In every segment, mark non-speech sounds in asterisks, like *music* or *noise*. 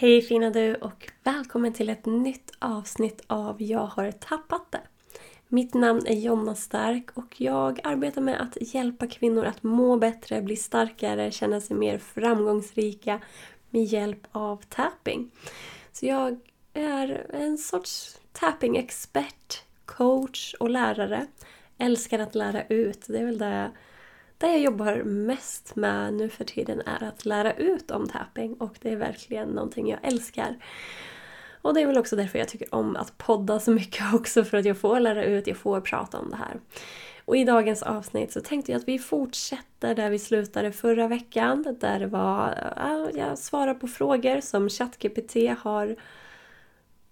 Hej fina du och välkommen till ett nytt avsnitt av Jag har tappat det. Mitt namn är Jonna Stark och jag arbetar med att hjälpa kvinnor att må bättre, bli starkare, känna sig mer framgångsrika med hjälp av tapping. Så jag är en sorts tapping-expert, coach och lärare. Älskar att lära ut. Det är väl det det jag jobbar mest med nu för tiden är att lära ut om tapping och det är verkligen någonting jag älskar. Och det är väl också därför jag tycker om att podda så mycket *laughs* också för att jag får lära ut, jag får prata om det här. Och i dagens avsnitt så tänkte jag att vi fortsätter där vi slutade förra veckan. Där det var, jag svarar på frågor som ChatGPT har,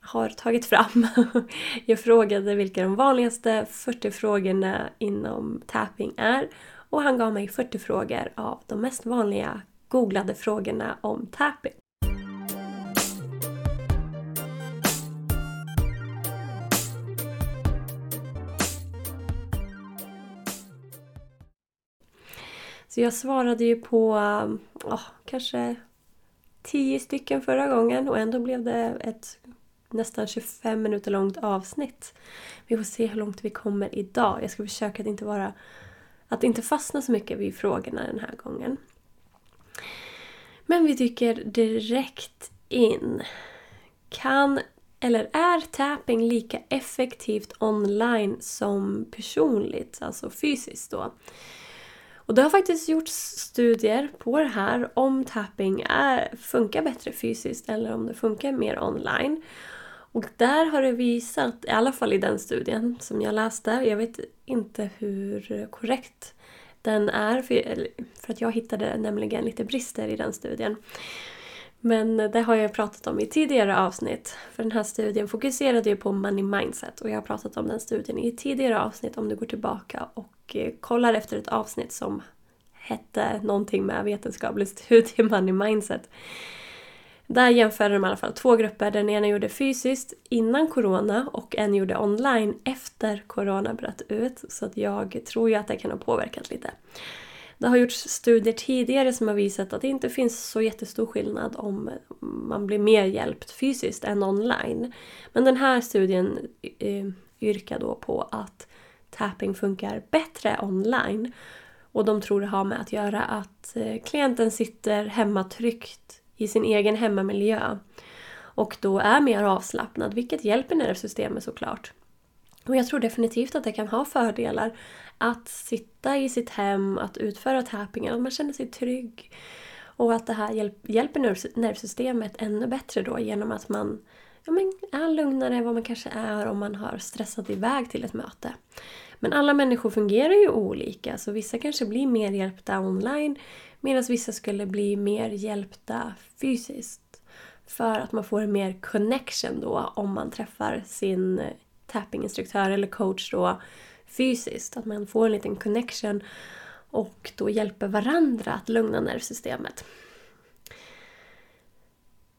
har tagit fram. *laughs* Jag frågade vilka de vanligaste 40 frågorna inom tapping är och han gav mig 40 frågor av de mest vanliga googlade frågorna om tapping. Så jag svarade ju på oh, kanske 10 stycken förra gången och ändå blev det ett nästan 25 minuter långt avsnitt. Vi får se hur långt vi kommer idag. Jag ska försöka att inte vara att inte fastna så mycket vid frågorna den här gången. Men vi dyker direkt in. Kan eller är tapping lika effektivt online som personligt, alltså fysiskt då? Och det har faktiskt gjorts studier på det här om tapping är, funkar bättre fysiskt eller om det funkar mer online. Och där har det visat, i alla fall i den studien som jag läste, jag vet inte hur korrekt den är, för, för att jag hittade nämligen lite brister i den studien. Men det har jag pratat om i tidigare avsnitt. För den här studien fokuserade ju på money mindset och jag har pratat om den studien i tidigare avsnitt om du går tillbaka och eh, kollar efter ett avsnitt som hette någonting med vetenskaplig studie money mindset. Där jämförde de i alla fall två grupper. Den ena gjorde fysiskt innan corona och en gjorde online efter corona bröt ut. Så att jag tror ju att det kan ha påverkat lite. Det har gjorts studier tidigare som har visat att det inte finns så jättestor skillnad om man blir mer hjälpt fysiskt än online. Men den här studien eh, yrkar då på att tapping funkar bättre online. Och de tror det har med att göra att eh, klienten sitter hemma tryggt i sin egen hemmamiljö och då är mer avslappnad, vilket hjälper nervsystemet såklart. Och jag tror definitivt att det kan ha fördelar att sitta i sitt hem, att utföra tappingen, att man känner sig trygg. Och att det här hjälper nervsystemet ännu bättre då genom att man ja, men är lugnare än vad man kanske är om man har stressat iväg till ett möte. Men alla människor fungerar ju olika så vissa kanske blir mer hjälpta online Medan vissa skulle bli mer hjälpta fysiskt. För att man får en mer connection då om man träffar sin eh, tappinginstruktör eller coach då fysiskt. Att man får en liten connection och då hjälper varandra att lugna nervsystemet.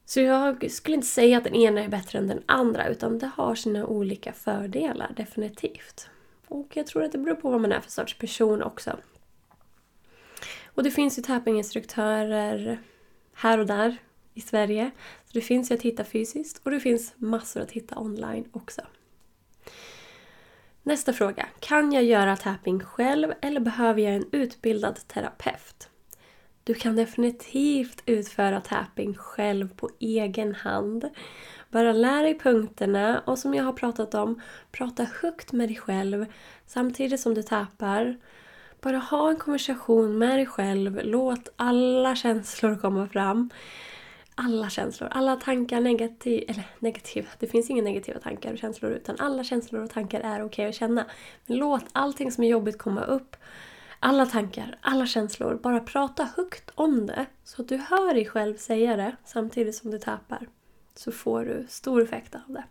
Så jag skulle inte säga att den ena är bättre än den andra utan det har sina olika fördelar, definitivt. Och jag tror att det beror på vad man är för sorts person också. Och det finns ju tappinginstruktörer här och där i Sverige. Så det finns ju att hitta fysiskt och det finns massor att hitta online också. Nästa fråga. Kan jag göra tapping själv eller behöver jag en utbildad terapeut? Du kan definitivt utföra tapping själv på egen hand. Bara lär dig punkterna och som jag har pratat om, prata högt med dig själv samtidigt som du tappar. Bara ha en konversation med dig själv. Låt alla känslor komma fram. Alla känslor, alla tankar, negativ, eller negativa, det finns inga negativa tankar och känslor utan alla känslor och tankar är okej okay att känna. Men låt allting som är jobbigt komma upp. Alla tankar, alla känslor. Bara prata högt om det så att du hör dig själv säga det samtidigt som du tappar. Så får du stor effekt av det.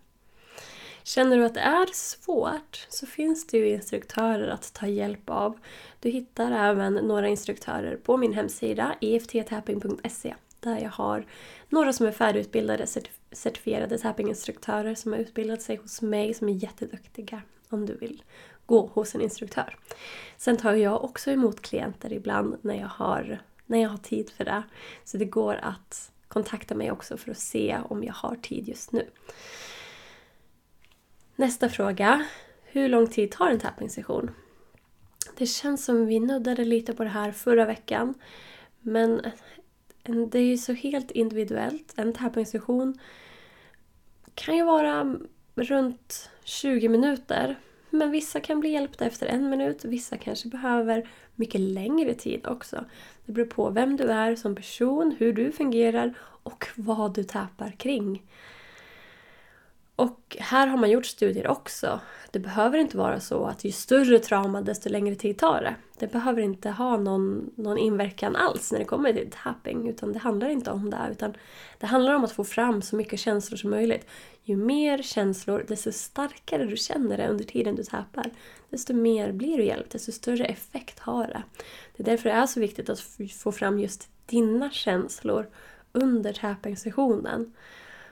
Känner du att det är svårt så finns det ju instruktörer att ta hjälp av. Du hittar även några instruktörer på min hemsida efttapping.se där jag har några som är färdigutbildade certifierade tappinginstruktörer som har utbildat sig hos mig som är jätteduktiga om du vill gå hos en instruktör. Sen tar jag också emot klienter ibland när jag har, när jag har tid för det. Så det går att kontakta mig också för att se om jag har tid just nu. Nästa fråga. Hur lång tid tar en tappningssession? Det känns som vi nuddade lite på det här förra veckan. Men det är ju så helt individuellt. En tappningssession kan ju vara runt 20 minuter. Men vissa kan bli hjälpta efter en minut, vissa kanske behöver mycket längre tid också. Det beror på vem du är som person, hur du fungerar och vad du tappar kring. Och här har man gjort studier också. Det behöver inte vara så att ju större trauma desto längre tid tar det. Det behöver inte ha någon, någon inverkan alls när det kommer till tapping. Utan det handlar inte om det. Utan det handlar om att få fram så mycket känslor som möjligt. Ju mer känslor, desto starkare du känner det under tiden du tappar. Desto mer blir du hjälpt, desto större effekt har det. Det är därför det är så viktigt att få fram just dina känslor under tapping-sessionen.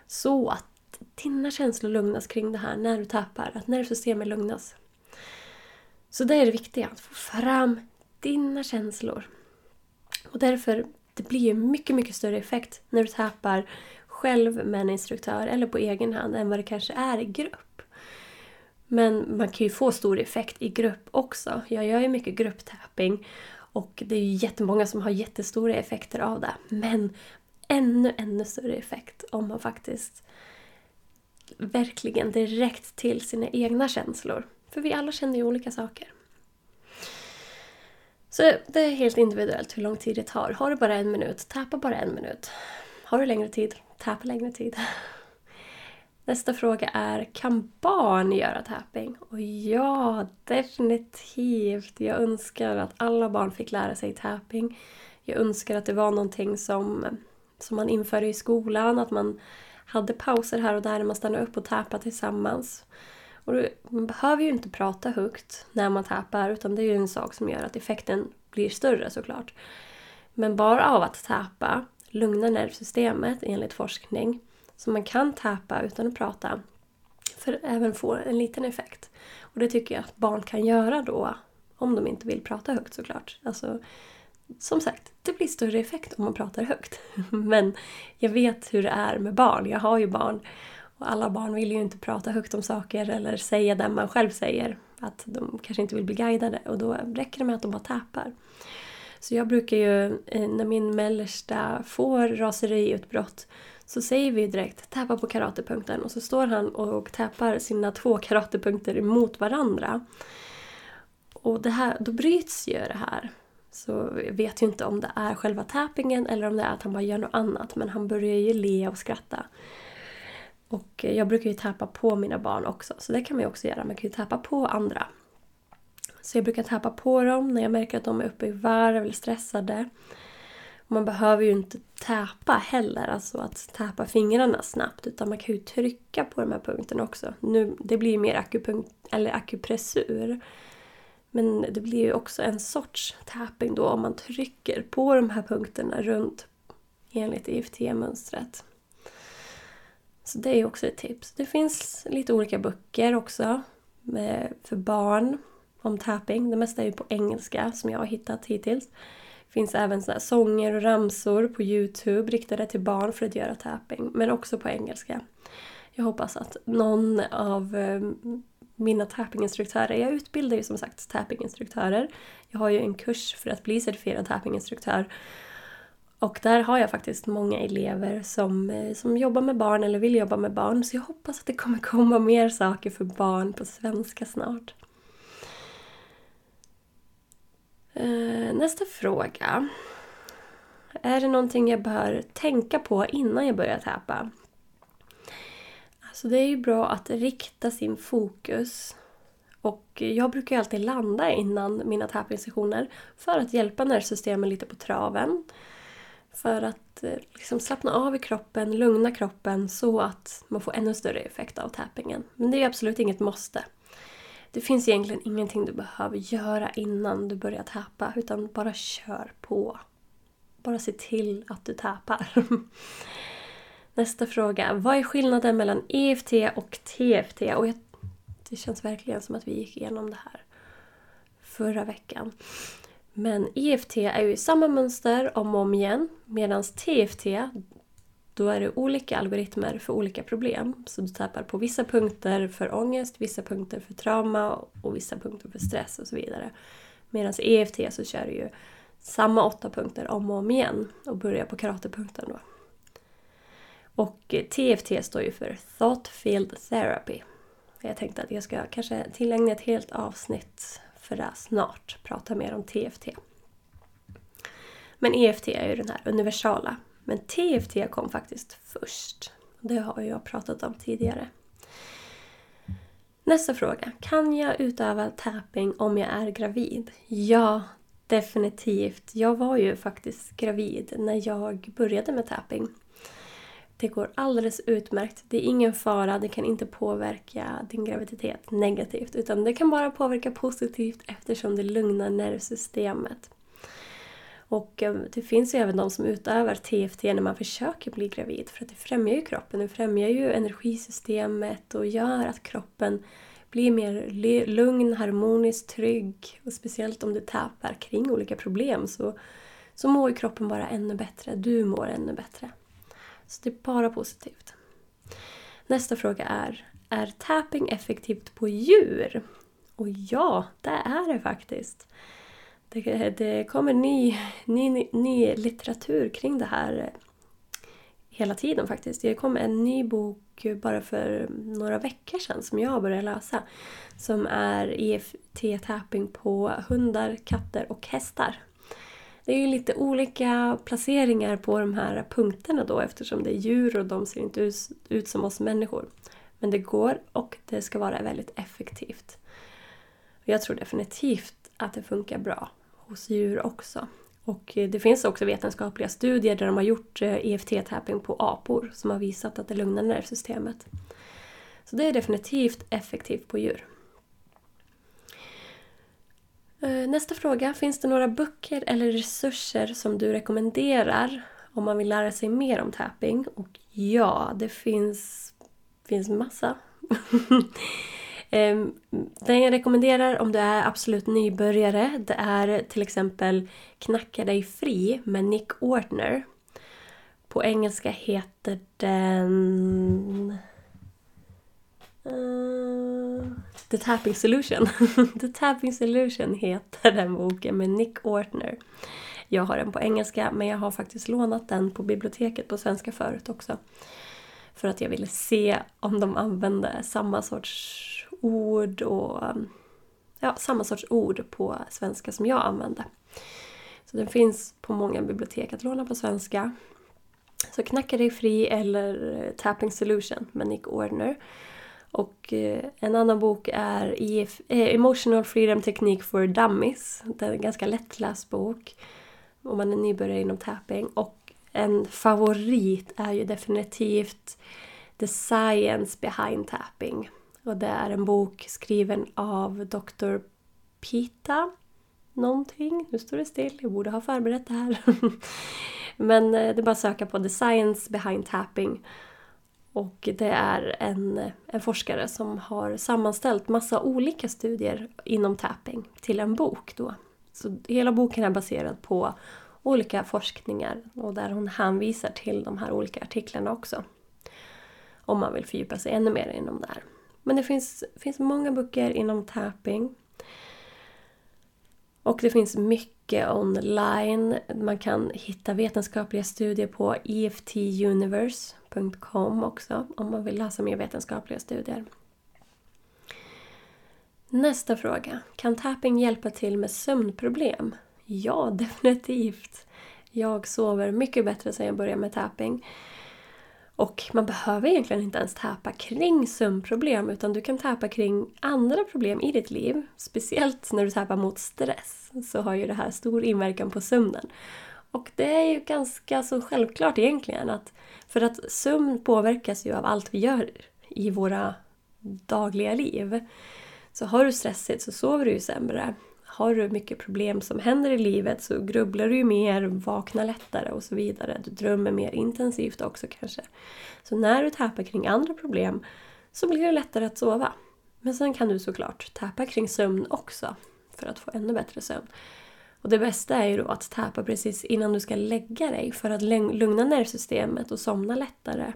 Så att dina känslor lugnas kring det här när du tappar, att nervsystemet lugnas. Så det är det viktiga, att få fram dina känslor. Och därför det blir mycket, mycket större effekt när du tappar själv med en instruktör eller på egen hand än vad det kanske är i grupp. Men man kan ju få stor effekt i grupp också. Jag gör ju mycket grupptapping och det är ju jättemånga som har jättestora effekter av det. Men ännu, ännu större effekt om man faktiskt verkligen direkt till sina egna känslor. För vi alla känner ju olika saker. Så det är helt individuellt hur lång tid det tar. Har du bara en minut, tappa bara en minut. Har du längre tid, tappa längre tid. *laughs* Nästa fråga är, kan barn göra tapping? Och ja, definitivt! Jag önskar att alla barn fick lära sig tapping. Jag önskar att det var någonting som, som man införde i skolan, att man hade pauser här och där när man stannade upp och täpade tillsammans. Och man behöver ju inte prata högt när man täpar utan det är ju en sak som gör att effekten blir större såklart. Men bara av att täpa, lugnar nervsystemet enligt forskning. Så man kan täpa utan att prata för att även få en liten effekt. Och det tycker jag att barn kan göra då om de inte vill prata högt såklart. Alltså, som sagt, det blir större effekt om man pratar högt. *laughs* Men jag vet hur det är med barn. Jag har ju barn. Och alla barn vill ju inte prata högt om saker eller säga det man själv säger. Att de kanske inte vill bli guidade och då räcker det med att de bara tappar. Så jag brukar ju, eh, när min mellersta får raseriutbrott så säger vi direkt täppa på karatepunkten och så står han och täpar sina två *laughs* karatepunkter mot varandra. Och det här, då bryts ju det här. Så jag vet ju inte om det är själva tappingen eller om det är att han bara gör något annat. Men han börjar ju le och skratta. Och jag brukar ju tappa på mina barn också, så det kan man ju också göra. Man kan ju tappa på andra. Så jag brukar tappa på dem när jag märker att de är uppe i varv eller stressade. Man behöver ju inte täpa heller, alltså att täpa fingrarna snabbt. Utan man kan ju trycka på de här punkterna också. Nu, det blir ju mer akupunkt, eller akupressur. Men det blir ju också en sorts tapping då om man trycker på de här punkterna runt enligt EFT-mönstret. Så det är också ett tips. Det finns lite olika böcker också med, för barn om tapping. Det mesta är ju på engelska som jag har hittat hittills. Det finns även såna sånger och ramsor på Youtube riktade till barn för att göra tapping, men också på engelska. Jag hoppas att någon av eh, mina tappinginstruktörer. Jag utbildar ju som sagt tappinginstruktörer. Jag har ju en kurs för att bli certifierad tappinginstruktör. Och där har jag faktiskt många elever som, eh, som jobbar med barn eller vill jobba med barn. Så jag hoppas att det kommer komma mer saker för barn på svenska snart. Eh, nästa fråga. Är det någonting jag bör tänka på innan jag börjar täpa? Så det är ju bra att rikta sin fokus. Och jag brukar ju alltid landa innan mina tävlingssessioner för att hjälpa nervsystemet lite på traven. För att eh, liksom slappna av i kroppen, lugna kroppen så att man får ännu större effekt av tappingen. Men det är absolut inget måste. Det finns egentligen ingenting du behöver göra innan du börjar tappa utan bara kör på. Bara se till att du tappar. *laughs* Nästa fråga. Vad är skillnaden mellan EFT och TFT? Och jag, det känns verkligen som att vi gick igenom det här förra veckan. Men EFT är ju samma mönster om och om igen. Medan TFT, då är det olika algoritmer för olika problem. Så du tappar på vissa punkter för ångest, vissa punkter för trauma och vissa punkter för stress och så vidare. Medan EFT så kör du ju samma åtta punkter om och om igen och börjar på karatepunkten då. Och eh, TFT står ju för Thought Field Therapy. Jag tänkte att jag ska kanske tillägna ett helt avsnitt för det snart. Prata mer om TFT. Men EFT är ju den här universala. Men TFT kom faktiskt först. Det har jag pratat om tidigare. Nästa fråga. Kan jag utöva tapping om jag är gravid? Ja, definitivt. Jag var ju faktiskt gravid när jag började med tapping. Det går alldeles utmärkt. Det är ingen fara. Det kan inte påverka din graviditet negativt. Utan det kan bara påverka positivt eftersom det lugnar nervsystemet. Och eh, det finns ju även de som utövar TFT när man försöker bli gravid. För att det främjar ju kroppen. Det främjar ju energisystemet och gör att kroppen blir mer lugn, harmonisk, trygg. Och speciellt om du täpar kring olika problem så, så mår ju kroppen bara ännu bättre. Du mår ännu bättre. Så det är bara positivt. Nästa fråga är, är tapping effektivt på djur? Och ja, det är det faktiskt. Det, det kommer ny, ny, ny litteratur kring det här hela tiden faktiskt. Det kom en ny bok bara för några veckor sedan som jag började läsa. Som är EFT-tapping på hundar, katter och hästar. Det är ju lite olika placeringar på de här punkterna då eftersom det är djur och de ser inte ut, ut som oss människor. Men det går och det ska vara väldigt effektivt. Jag tror definitivt att det funkar bra hos djur också. Och eh, det finns också vetenskapliga studier där de har gjort eh, EFT-tapping på apor som har visat att det lugnar nervsystemet. Så det är definitivt effektivt på djur. Eh, nästa fråga. Finns det några böcker eller resurser som du rekommenderar om man vill lära sig mer om tapping? Och ja, det finns, finns massa. *laughs* Ehm, den jag rekommenderar om du är absolut nybörjare det är till exempel Knacka dig fri med Nick Ortner. På engelska heter den... Uh, The Tapping Solution. *laughs* The Tapping Solution heter den boken med Nick Ortner. Jag har den på engelska men jag har faktiskt lånat den på biblioteket på svenska förut också. För att jag ville se om de använde samma sorts ord och um, ja, samma sorts ord på svenska som jag använde. Så den finns på många bibliotek att låna på svenska. Så Knacka dig fri eller eh, Tapping Solution med Nick Ordner. Och eh, en annan bok är eh, Emotional Freedom Technique for Dummies. Det är en ganska lättläst bok om man är nybörjare inom tapping. Och en favorit är ju definitivt The Science Behind Tapping. Och det är en bok skriven av Dr. Pita någonting. Nu står det still, jag borde ha förberett det här. *laughs* Men eh, det är bara att söka på The Science Behind Tapping och det är en, en forskare som har sammanställt massa olika studier inom tapping till en bok. Då. Så hela boken är baserad på olika forskningar och där hon hänvisar till de här olika artiklarna också. Om man vill fördjupa sig ännu mer inom det här. Men det finns, finns många böcker inom tapping. Och det finns mycket mycket online. Man kan hitta vetenskapliga studier på EFTuniverse.com också om man vill läsa mer vetenskapliga studier. Nästa fråga. Kan tapping hjälpa till med sömnproblem? Ja, *laughs* definitivt. Jag sover mycket bättre sedan jag började med tapping. Och man behöver egentligen inte ens täpa kring sömnproblem utan du kan täpa kring andra problem i ditt liv. Speciellt när du täpar mot stress så har ju det här stor inverkan på sömnen. Och det är ju ganska så självklart egentligen att för att sömn påverkas ju av allt vi gör i våra dagliga liv. Så har du stressigt så sover du ju sämre. Har du mycket problem som händer i livet så grubblar du ju mer, vaknar lättare och så vidare. Du drömmer mer intensivt också kanske. Så när du tappar kring andra problem så blir det lättare att sova. Men sen kan du såklart tappa kring sömn också för att få ännu bättre sömn. Och det bästa är ju då att täpa precis innan du ska lägga dig för att lugna nervsystemet och somna lättare.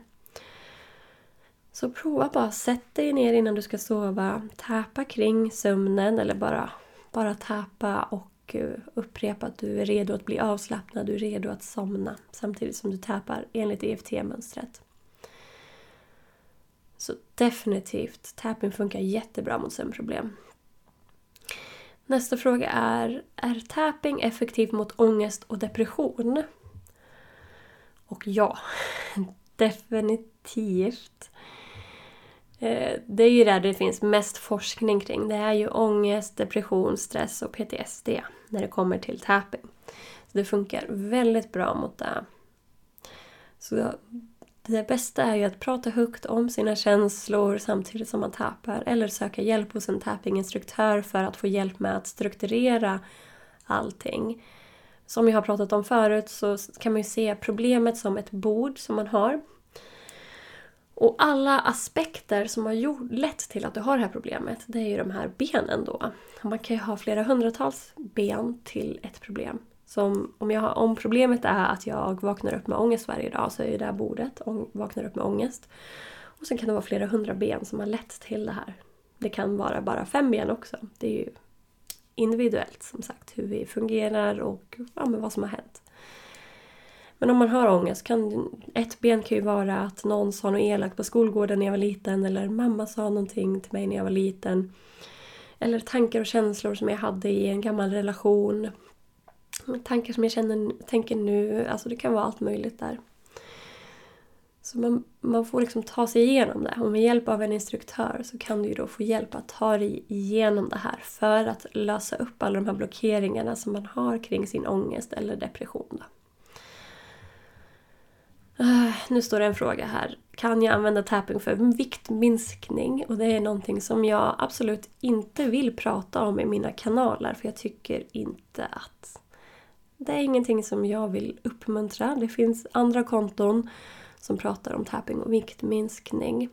Så prova bara, sätt dig ner innan du ska sova, täpa kring sömnen eller bara, bara täpa och eh, upprepa att du är redo att bli avslappnad, du är redo att somna samtidigt som du täpar enligt EFT-mönstret. Så definitivt, tapping funkar jättebra mot sömnproblem. Nästa fråga är, är tapping effektivt mot ångest och depression? Och ja, *laughs* definitivt. Eh, det är ju där det finns mest forskning kring. Det är ju ångest, depression, stress och PTSD när det kommer till tapping. Så det funkar väldigt bra mot det. Så det bästa är ju att prata högt om sina känslor samtidigt som man tappar eller söka hjälp hos en tappinginstruktör för att få hjälp med att strukturera allting. Som jag har pratat om förut så kan man ju se problemet som ett bord som man har. Och alla aspekter som har gjort, lett till att du har det här problemet, det är ju de här benen då. Man kan ju ha flera hundratals ben till ett problem. Som om, jag, om problemet är att jag vaknar upp med ångest varje dag så är ju det här bordet vaknar upp med ångest. Och sen kan det vara flera hundra ben som har lett till det här. Det kan vara bara fem ben också. Det är ju individuellt som sagt hur vi fungerar och ja, men vad som har hänt. Men om man har ångest kan ett ben kan ju vara att någon sa något elakt på skolgården när jag var liten eller mamma sa någonting till mig när jag var liten. Eller tankar och känslor som jag hade i en gammal relation tankar som jag känner, tänker nu. Alltså det kan vara allt möjligt där. Så man, man får liksom ta sig igenom det. Och med hjälp av en instruktör så kan du ju då få hjälp att ta dig igenom det här för att lösa upp alla de här blockeringarna som man har kring sin ångest eller depression. Då. Uh, nu står det en fråga här. Kan jag använda tapping för viktminskning? Och det är någonting som jag absolut inte vill prata om i mina kanaler för jag tycker inte att det är ingenting som jag vill uppmuntra. Det finns andra konton som pratar om tapping och viktminskning.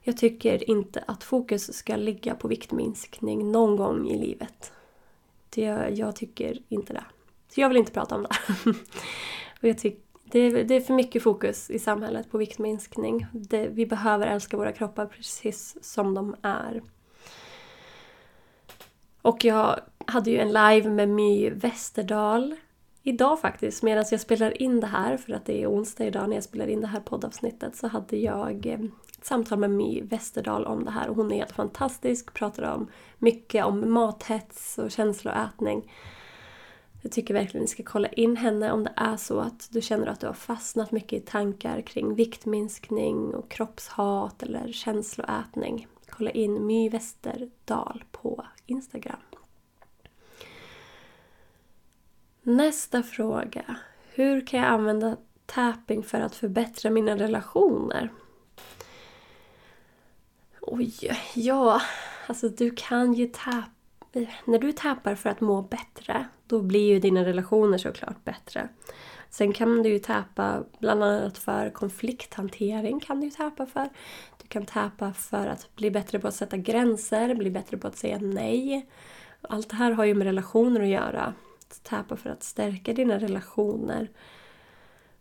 Jag tycker inte att fokus ska ligga på viktminskning någon gång i livet. Det, jag tycker inte det. Så jag vill inte prata om det. *laughs* och jag tycker det, det, är för mycket fokus i samhället på viktminskning. Det, vi behöver älska våra kroppar precis som de är. Och jag hade ju en live med My Westerdahl idag faktiskt, medan jag spelar in det här, för att det är onsdag idag när jag spelar in det här poddavsnittet, så hade jag eh, ett samtal med My Westerdahl om det här och hon är helt fantastisk, pratar om mycket om mathets och känsloätning. Jag tycker verkligen ni ska kolla in henne om det är så att du känner att du har fastnat mycket i tankar kring viktminskning och kroppshat eller känsloätning. Kolla in My Westerdahl på Instagram. Nästa fråga. Hur kan jag använda tapping för att förbättra mina relationer? Oj, ja, alltså du kan ju tappa... När du tappar för att må bättre, då blir ju dina relationer såklart bättre. Sen kan du ju tappa bland annat för konflikthantering. kan Du ju tappa för. Du kan tappa för att bli bättre på att sätta gränser, bli bättre på att säga nej. Allt det här har ju med relationer att göra täpa för att stärka dina relationer.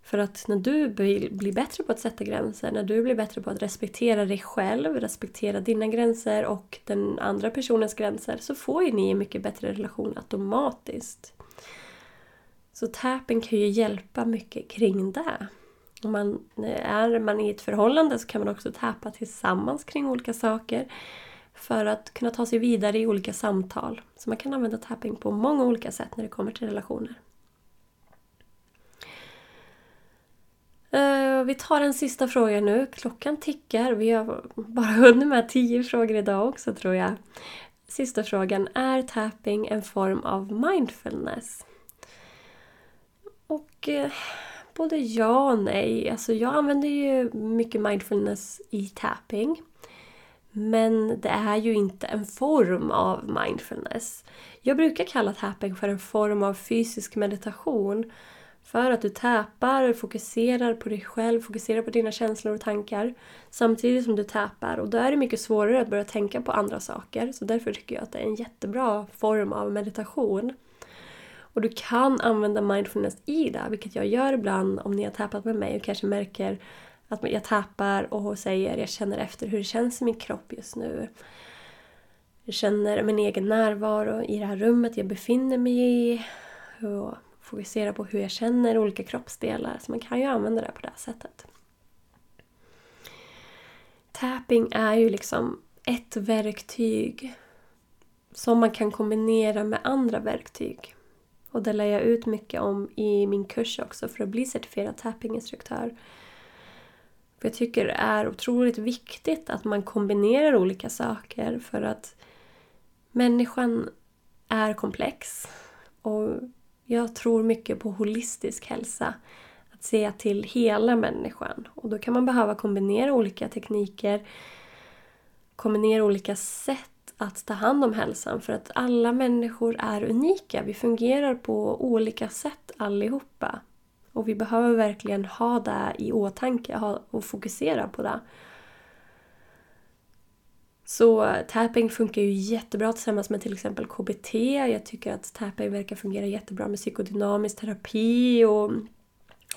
För att när du blir bättre på att sätta gränser, när du blir bättre på att respektera dig själv, respektera dina gränser och den andra personens gränser så får ju ni en mycket bättre relation automatiskt. Så tapping kan ju hjälpa mycket kring det. Om man, är man i ett förhållande så kan man också tappa tillsammans kring olika saker för att kunna ta sig vidare i olika samtal. Så man kan använda tapping på många olika sätt när det kommer till relationer. Eh, vi tar en sista fråga nu. Klockan tickar. Vi har bara *laughs* hunnit med tio frågor idag också tror jag. Sista frågan. Är tapping en form av mindfulness? Och uh, både ja och nej. Alltså jag använder ju mycket mindfulness i tapping. Men det är ju inte en form av mindfulness. Jag brukar kalla tapping för en form av fysisk meditation. För att du tappar, fokuserar på dig själv, fokuserar på dina känslor och tankar samtidigt som du täpar Och då är det mycket svårare att börja tänka på andra saker. Så därför tycker jag att det är en jättebra form av meditation. Och du kan använda mindfulness i det, vilket jag gör ibland om ni har täpat med mig och kanske märker att jag tappar och säger jag känner efter hur det känns i min kropp just nu. Jag känner min egen närvaro i det här rummet jag befinner mig i. Och fokusera på hur jag känner olika kroppsdelar. Så man kan ju använda det på det här sättet. Tapping är ju liksom ett verktyg som man kan kombinera med andra verktyg. Och det lär jag ut mycket om i min kurs också för att bli certifierad tappinginstruktör. För jag tycker det är otroligt viktigt att man kombinerar olika saker för att människan är komplex. Och jag tror mycket på holistisk hälsa. Att se till hela människan. Och då kan man behöva kombinera olika tekniker, kombinera olika sätt att ta hand om hälsan för att alla människor är unika. Vi fungerar på olika sätt allihopa. Och vi behöver verkligen ha det i åtanke och fokusera på det. Så tapping funkar ju jättebra tillsammans med till exempel KBT. Jag tycker att tapping verkar fungera jättebra med psykodynamisk terapi och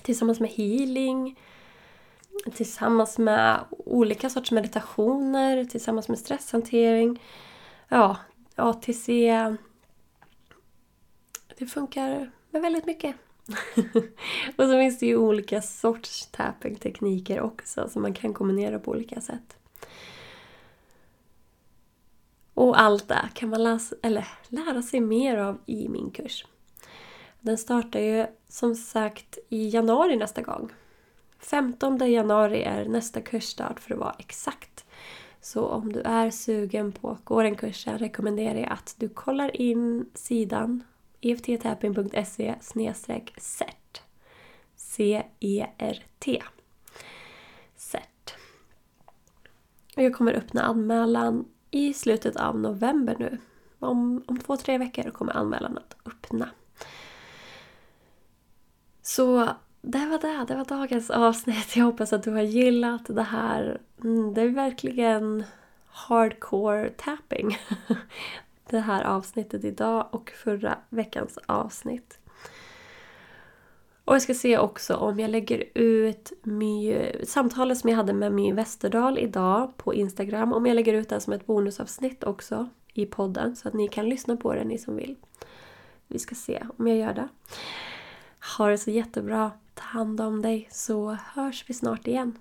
tillsammans med healing. Tillsammans med olika sorters meditationer, tillsammans med stresshantering. Ja, ATC. Det funkar med väldigt mycket. *laughs* och så finns det ju olika sorts tapping-tekniker också som man kan kombinera på olika sätt. Och allt det kan man läsa, eller lära sig mer av i min kurs. Den startar ju som sagt i januari nästa gång. 15 januari är nästa kursstart för att vara exakt. Så om du är sugen på att gå den kursen rekommenderar jag att du kollar in sidan efttapping.se cert. C-E-R-T. Cert. Jag kommer öppna anmälan i slutet av november nu. Om, om två, tre veckor kommer anmälan att öppna. Så det var det. Det var dagens avsnitt. Jag hoppas att du har gillat det här. Mm, det är verkligen hardcore tapping. *laughs* Det här avsnittet idag och förra veckans avsnitt. Och jag ska se också om jag lägger ut my, samtalet som jag hade med My Westerdahl idag på Instagram. Om jag lägger ut det som ett bonusavsnitt också i podden så att ni kan lyssna på det ni som vill. Vi ska se om jag gör det. Ha det så jättebra. Ta hand om dig så hörs vi snart igen.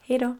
Hejdå!